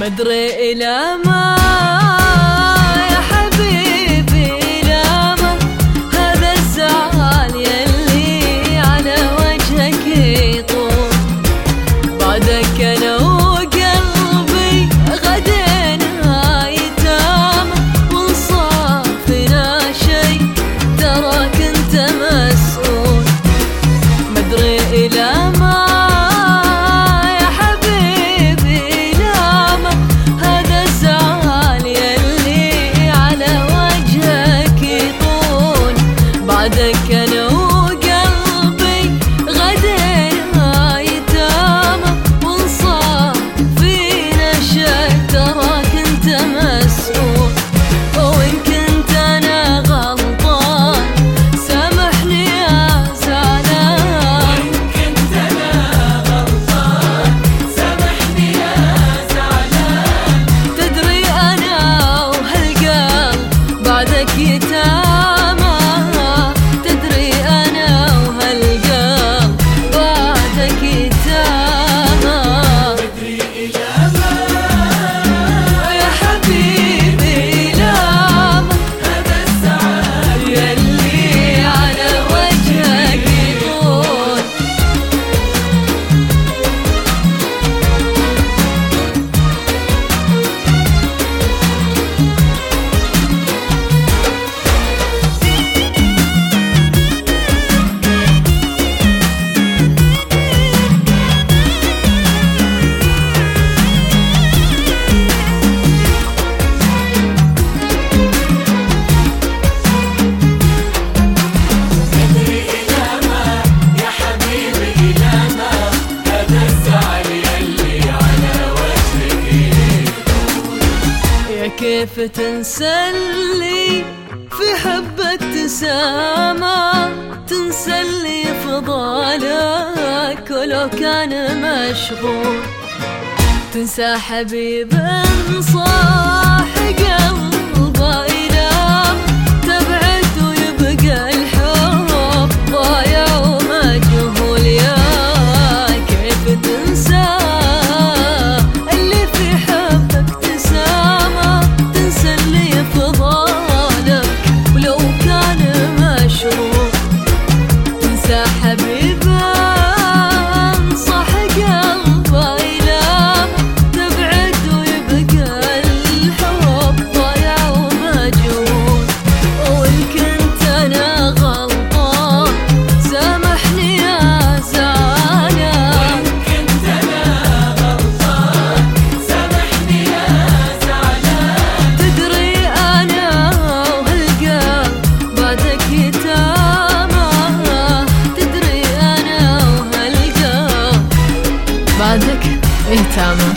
مدري إلى ما انت مسؤول. مدري ما لا ما. هذا الزعل يلي على وجهك يطول. بعدك أنا فتنسى اللي في حبة ابتسامة؟ اللي فضالك ولو كان مشغول. تنسى حبيب صاح قلبي. اهتامه